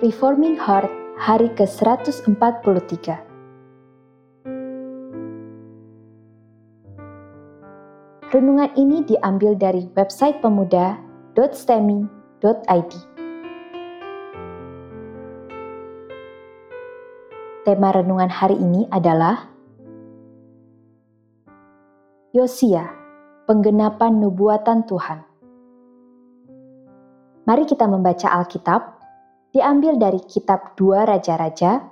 Reforming Heart hari ke-143 Renungan ini diambil dari website pemuda.stemi.id. Tema renungan hari ini adalah Yosia, penggenapan nubuatan Tuhan. Mari kita membaca Alkitab, diambil dari kitab 2 Raja-Raja,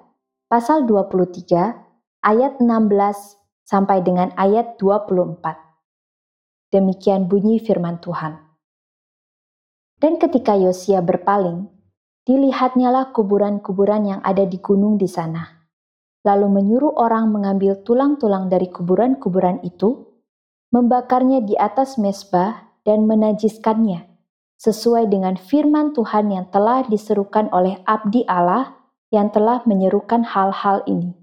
pasal 23, ayat 16 sampai dengan ayat 24. Demikian bunyi firman Tuhan. Dan ketika Yosia berpaling, dilihatnyalah kuburan-kuburan yang ada di gunung di sana. Lalu menyuruh orang mengambil tulang-tulang dari kuburan-kuburan itu, membakarnya di atas mesbah dan menajiskannya, sesuai dengan firman Tuhan yang telah diserukan oleh abdi Allah yang telah menyerukan hal-hal ini.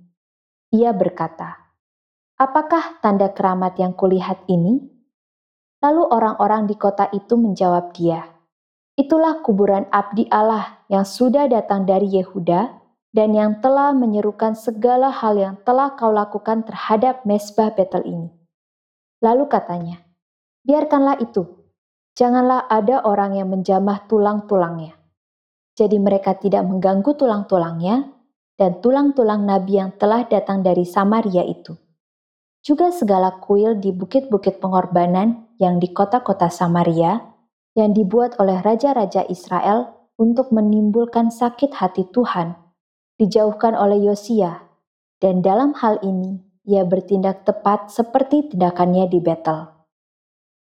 Ia berkata, Apakah tanda keramat yang kulihat ini? Lalu orang-orang di kota itu menjawab dia, Itulah kuburan abdi Allah yang sudah datang dari Yehuda dan yang telah menyerukan segala hal yang telah kau lakukan terhadap mesbah Betel ini. Lalu katanya, biarkanlah itu, janganlah ada orang yang menjamah tulang-tulangnya. Jadi mereka tidak mengganggu tulang-tulangnya dan tulang-tulang nabi yang telah datang dari Samaria itu. Juga segala kuil di bukit-bukit pengorbanan yang di kota-kota Samaria yang dibuat oleh raja-raja Israel untuk menimbulkan sakit hati Tuhan, dijauhkan oleh Yosia, dan dalam hal ini ia bertindak tepat seperti tindakannya di Betel.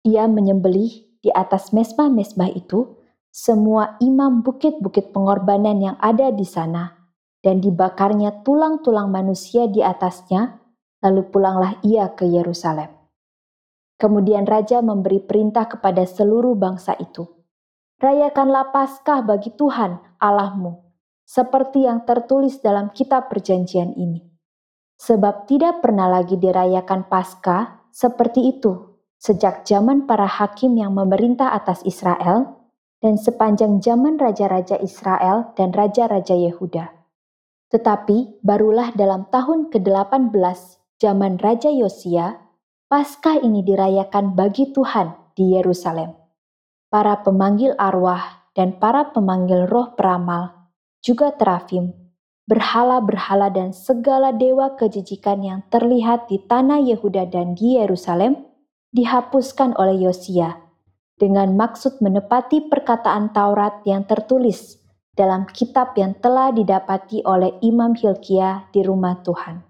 Ia menyembelih di atas mesbah-mesbah itu semua imam bukit-bukit pengorbanan yang ada di sana, dan dibakarnya tulang-tulang manusia di atasnya, lalu pulanglah ia ke Yerusalem. Kemudian raja memberi perintah kepada seluruh bangsa itu. Rayakanlah Paskah bagi Tuhan Allahmu, seperti yang tertulis dalam kitab perjanjian ini. Sebab tidak pernah lagi dirayakan Paskah seperti itu sejak zaman para hakim yang memerintah atas Israel dan sepanjang zaman raja-raja Israel dan raja-raja Yehuda. Tetapi barulah dalam tahun ke-18 zaman Raja Yosia Paskah ini dirayakan bagi Tuhan di Yerusalem. Para pemanggil arwah dan para pemanggil roh peramal, juga terafim, berhala-berhala dan segala dewa kejijikan yang terlihat di tanah Yehuda dan di Yerusalem dihapuskan oleh Yosia dengan maksud menepati perkataan Taurat yang tertulis dalam kitab yang telah didapati oleh Imam Hilkia di rumah Tuhan.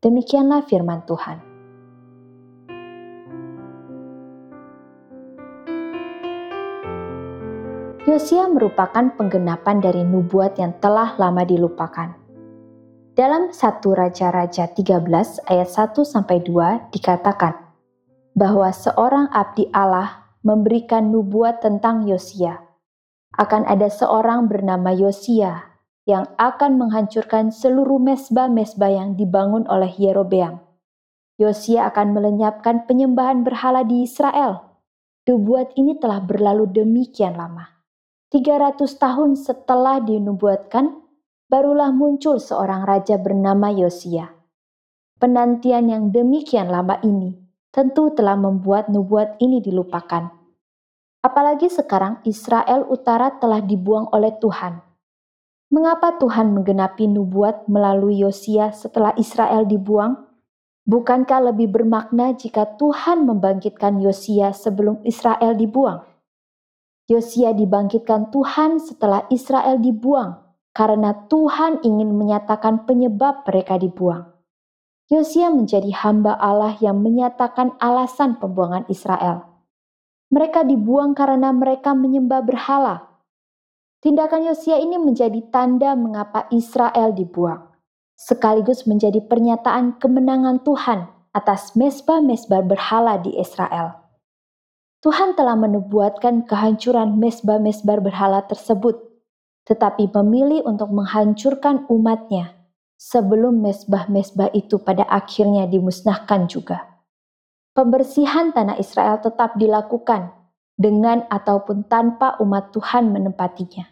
Demikianlah firman Tuhan. Yosia merupakan penggenapan dari nubuat yang telah lama dilupakan. Dalam 1 Raja-Raja 13 ayat 1 sampai 2 dikatakan bahwa seorang abdi Allah memberikan nubuat tentang Yosia. Akan ada seorang bernama Yosia yang akan menghancurkan seluruh mesbah-mesbah yang dibangun oleh Yerobeam. Yosia akan melenyapkan penyembahan berhala di Israel. Nubuat ini telah berlalu demikian lama 300 tahun setelah dinubuatkan, barulah muncul seorang raja bernama Yosia. Penantian yang demikian lama ini tentu telah membuat nubuat ini dilupakan. Apalagi sekarang Israel Utara telah dibuang oleh Tuhan. Mengapa Tuhan menggenapi nubuat melalui Yosia setelah Israel dibuang? Bukankah lebih bermakna jika Tuhan membangkitkan Yosia sebelum Israel dibuang? Yosia dibangkitkan Tuhan setelah Israel dibuang karena Tuhan ingin menyatakan penyebab mereka dibuang. Yosia menjadi hamba Allah yang menyatakan alasan pembuangan Israel. Mereka dibuang karena mereka menyembah berhala. Tindakan Yosia ini menjadi tanda mengapa Israel dibuang, sekaligus menjadi pernyataan kemenangan Tuhan atas mesbah-mesbah berhala di Israel. Tuhan telah menubuatkan kehancuran mesbah-mesbah berhala tersebut, tetapi memilih untuk menghancurkan umatnya sebelum mesbah-mesbah itu pada akhirnya dimusnahkan juga. Pembersihan tanah Israel tetap dilakukan dengan ataupun tanpa umat Tuhan menempatinya.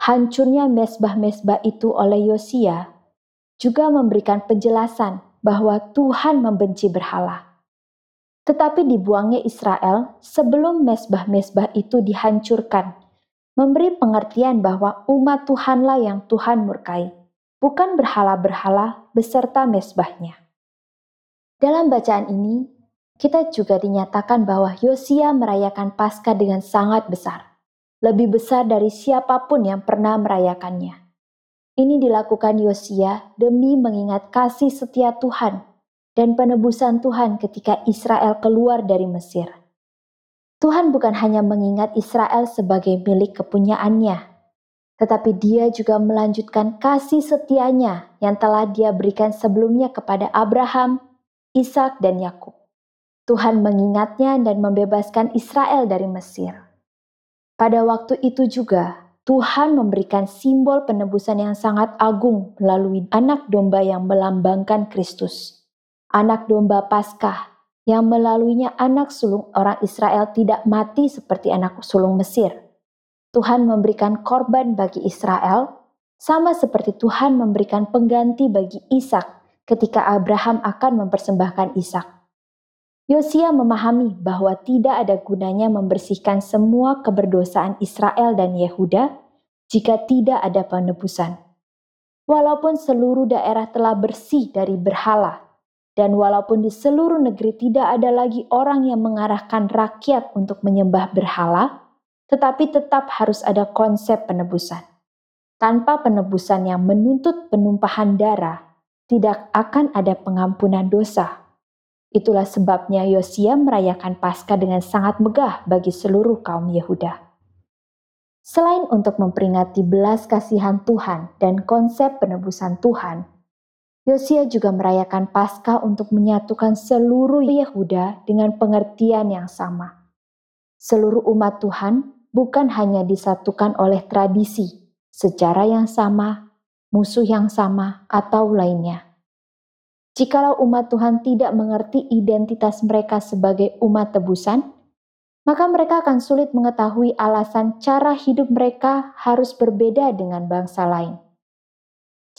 Hancurnya mesbah-mesbah itu oleh Yosia juga memberikan penjelasan bahwa Tuhan membenci berhala. Tetapi dibuangnya Israel sebelum mesbah-mesbah itu dihancurkan, memberi pengertian bahwa umat Tuhanlah yang Tuhan murkai, bukan berhala-berhala beserta mesbahnya. Dalam bacaan ini, kita juga dinyatakan bahwa Yosia merayakan Paskah dengan sangat besar, lebih besar dari siapa pun yang pernah merayakannya. Ini dilakukan Yosia demi mengingat kasih setia Tuhan dan penebusan Tuhan ketika Israel keluar dari Mesir. Tuhan bukan hanya mengingat Israel sebagai milik kepunyaannya, tetapi Dia juga melanjutkan kasih setianya yang telah Dia berikan sebelumnya kepada Abraham, Ishak dan Yakub. Tuhan mengingatnya dan membebaskan Israel dari Mesir. Pada waktu itu juga, Tuhan memberikan simbol penebusan yang sangat agung melalui anak domba yang melambangkan Kristus. Anak domba Paskah yang melaluinya anak sulung orang Israel tidak mati seperti anak sulung Mesir. Tuhan memberikan korban bagi Israel, sama seperti Tuhan memberikan pengganti bagi Ishak ketika Abraham akan mempersembahkan Ishak. Yosia memahami bahwa tidak ada gunanya membersihkan semua keberdosaan Israel dan Yehuda jika tidak ada penebusan. Walaupun seluruh daerah telah bersih dari berhala, dan walaupun di seluruh negeri tidak ada lagi orang yang mengarahkan rakyat untuk menyembah berhala, tetapi tetap harus ada konsep penebusan. Tanpa penebusan yang menuntut penumpahan darah, tidak akan ada pengampunan dosa. Itulah sebabnya Yosia merayakan Paskah dengan sangat megah bagi seluruh kaum Yehuda. Selain untuk memperingati belas kasihan Tuhan dan konsep penebusan Tuhan, Yosia juga merayakan Paskah untuk menyatukan seluruh Yehuda dengan pengertian yang sama. Seluruh umat Tuhan bukan hanya disatukan oleh tradisi, sejarah yang sama, musuh yang sama, atau lainnya. Jikalau umat Tuhan tidak mengerti identitas mereka sebagai umat tebusan, maka mereka akan sulit mengetahui alasan cara hidup mereka harus berbeda dengan bangsa lain.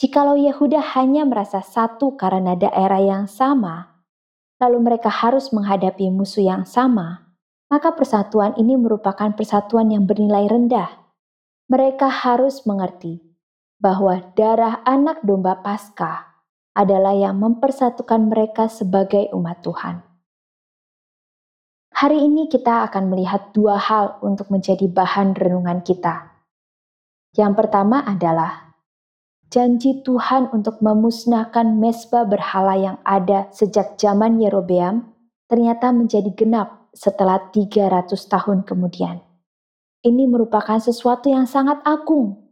Jikalau Yehuda hanya merasa satu karena daerah yang sama, lalu mereka harus menghadapi musuh yang sama, maka persatuan ini merupakan persatuan yang bernilai rendah. Mereka harus mengerti bahwa darah anak domba Paskah adalah yang mempersatukan mereka sebagai umat Tuhan. Hari ini kita akan melihat dua hal untuk menjadi bahan renungan kita. Yang pertama adalah janji Tuhan untuk memusnahkan mesbah berhala yang ada sejak zaman Yerobeam ternyata menjadi genap setelah 300 tahun kemudian. Ini merupakan sesuatu yang sangat agung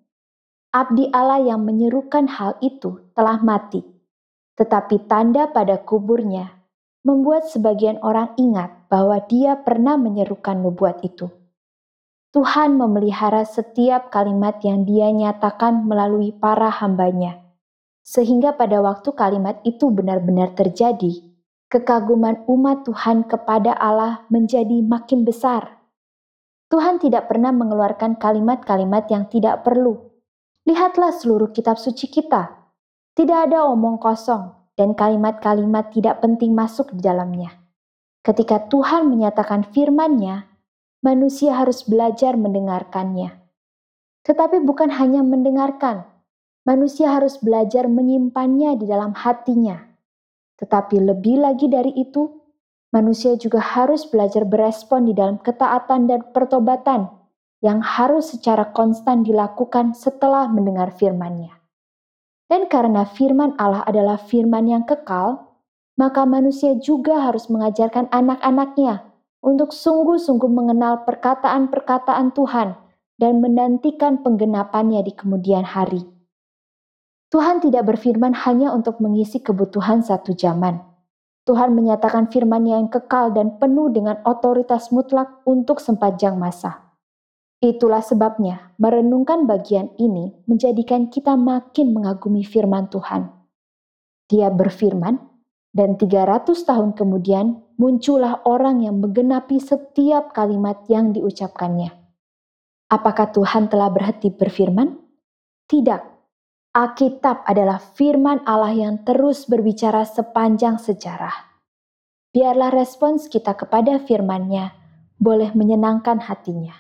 abdi Allah yang menyerukan hal itu telah mati, tetapi tanda pada kuburnya membuat sebagian orang ingat bahwa dia pernah menyerukan nubuat itu. Tuhan memelihara setiap kalimat yang dia nyatakan melalui para hambanya, sehingga pada waktu kalimat itu benar-benar terjadi, kekaguman umat Tuhan kepada Allah menjadi makin besar. Tuhan tidak pernah mengeluarkan kalimat-kalimat yang tidak perlu Lihatlah seluruh kitab suci kita. Tidak ada omong kosong dan kalimat-kalimat tidak penting masuk di dalamnya. Ketika Tuhan menyatakan firman-Nya, manusia harus belajar mendengarkannya. Tetapi bukan hanya mendengarkan, manusia harus belajar menyimpannya di dalam hatinya. Tetapi lebih lagi dari itu, manusia juga harus belajar berespon di dalam ketaatan dan pertobatan yang harus secara konstan dilakukan setelah mendengar firman-Nya. Dan karena firman Allah adalah firman yang kekal, maka manusia juga harus mengajarkan anak-anaknya untuk sungguh-sungguh mengenal perkataan-perkataan Tuhan dan menantikan penggenapannya di kemudian hari. Tuhan tidak berfirman hanya untuk mengisi kebutuhan satu zaman. Tuhan menyatakan firman-Nya yang kekal dan penuh dengan otoritas mutlak untuk sepanjang masa. Itulah sebabnya merenungkan bagian ini menjadikan kita makin mengagumi firman Tuhan. Dia berfirman, dan 300 tahun kemudian muncullah orang yang menggenapi setiap kalimat yang diucapkannya. Apakah Tuhan telah berhenti berfirman? Tidak. Alkitab adalah firman Allah yang terus berbicara sepanjang sejarah. Biarlah respons kita kepada firman-Nya boleh menyenangkan hatinya.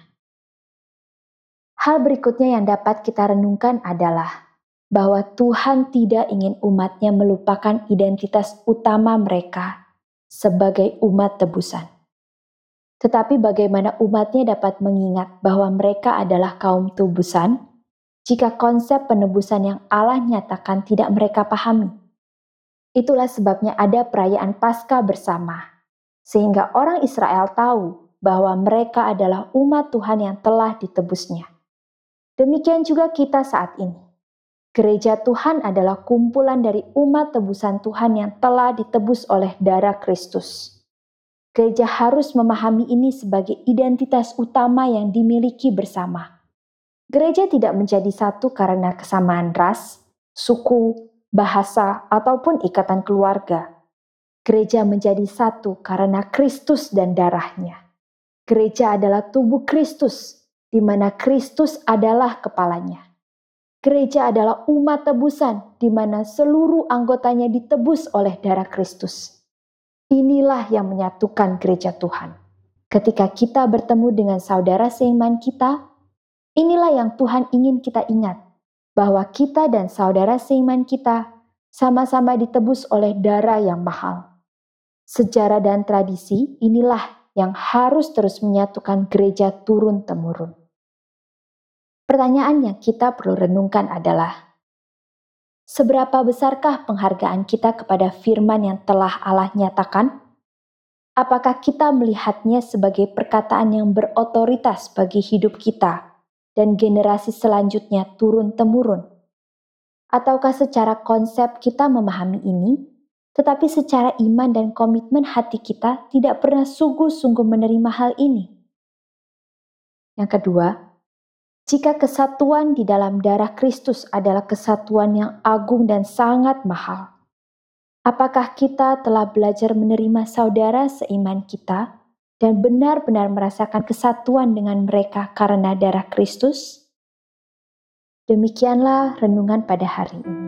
Hal berikutnya yang dapat kita renungkan adalah bahwa Tuhan tidak ingin umatnya melupakan identitas utama mereka sebagai umat tebusan. Tetapi bagaimana umatnya dapat mengingat bahwa mereka adalah kaum tebusan jika konsep penebusan yang Allah nyatakan tidak mereka pahami? Itulah sebabnya ada perayaan Paskah bersama, sehingga orang Israel tahu bahwa mereka adalah umat Tuhan yang telah ditebusnya. Demikian juga kita saat ini Gereja Tuhan adalah kumpulan dari umat tebusan Tuhan yang telah ditebus oleh darah Kristus. Gereja harus memahami ini sebagai identitas utama yang dimiliki bersama. Gereja tidak menjadi satu karena kesamaan ras, suku, bahasa, ataupun ikatan keluarga. Gereja menjadi satu karena Kristus dan darahnya. Gereja adalah tubuh Kristus, di mana Kristus adalah kepalanya. Gereja adalah umat tebusan di mana seluruh anggotanya ditebus oleh darah Kristus. Inilah yang menyatukan gereja Tuhan. Ketika kita bertemu dengan saudara seiman kita, inilah yang Tuhan ingin kita ingat, bahwa kita dan saudara seiman kita sama-sama ditebus oleh darah yang mahal. Sejarah dan tradisi inilah yang harus terus menyatukan gereja turun-temurun. Pertanyaan yang kita perlu renungkan adalah, seberapa besarkah penghargaan kita kepada firman yang telah Allah nyatakan? Apakah kita melihatnya sebagai perkataan yang berotoritas bagi hidup kita dan generasi selanjutnya turun-temurun? Ataukah secara konsep kita memahami ini, tetapi secara iman dan komitmen hati kita tidak pernah sungguh-sungguh menerima hal ini? Yang kedua, jika kesatuan di dalam darah Kristus adalah kesatuan yang agung dan sangat mahal, apakah kita telah belajar menerima saudara seiman kita dan benar-benar merasakan kesatuan dengan mereka karena darah Kristus? Demikianlah renungan pada hari ini.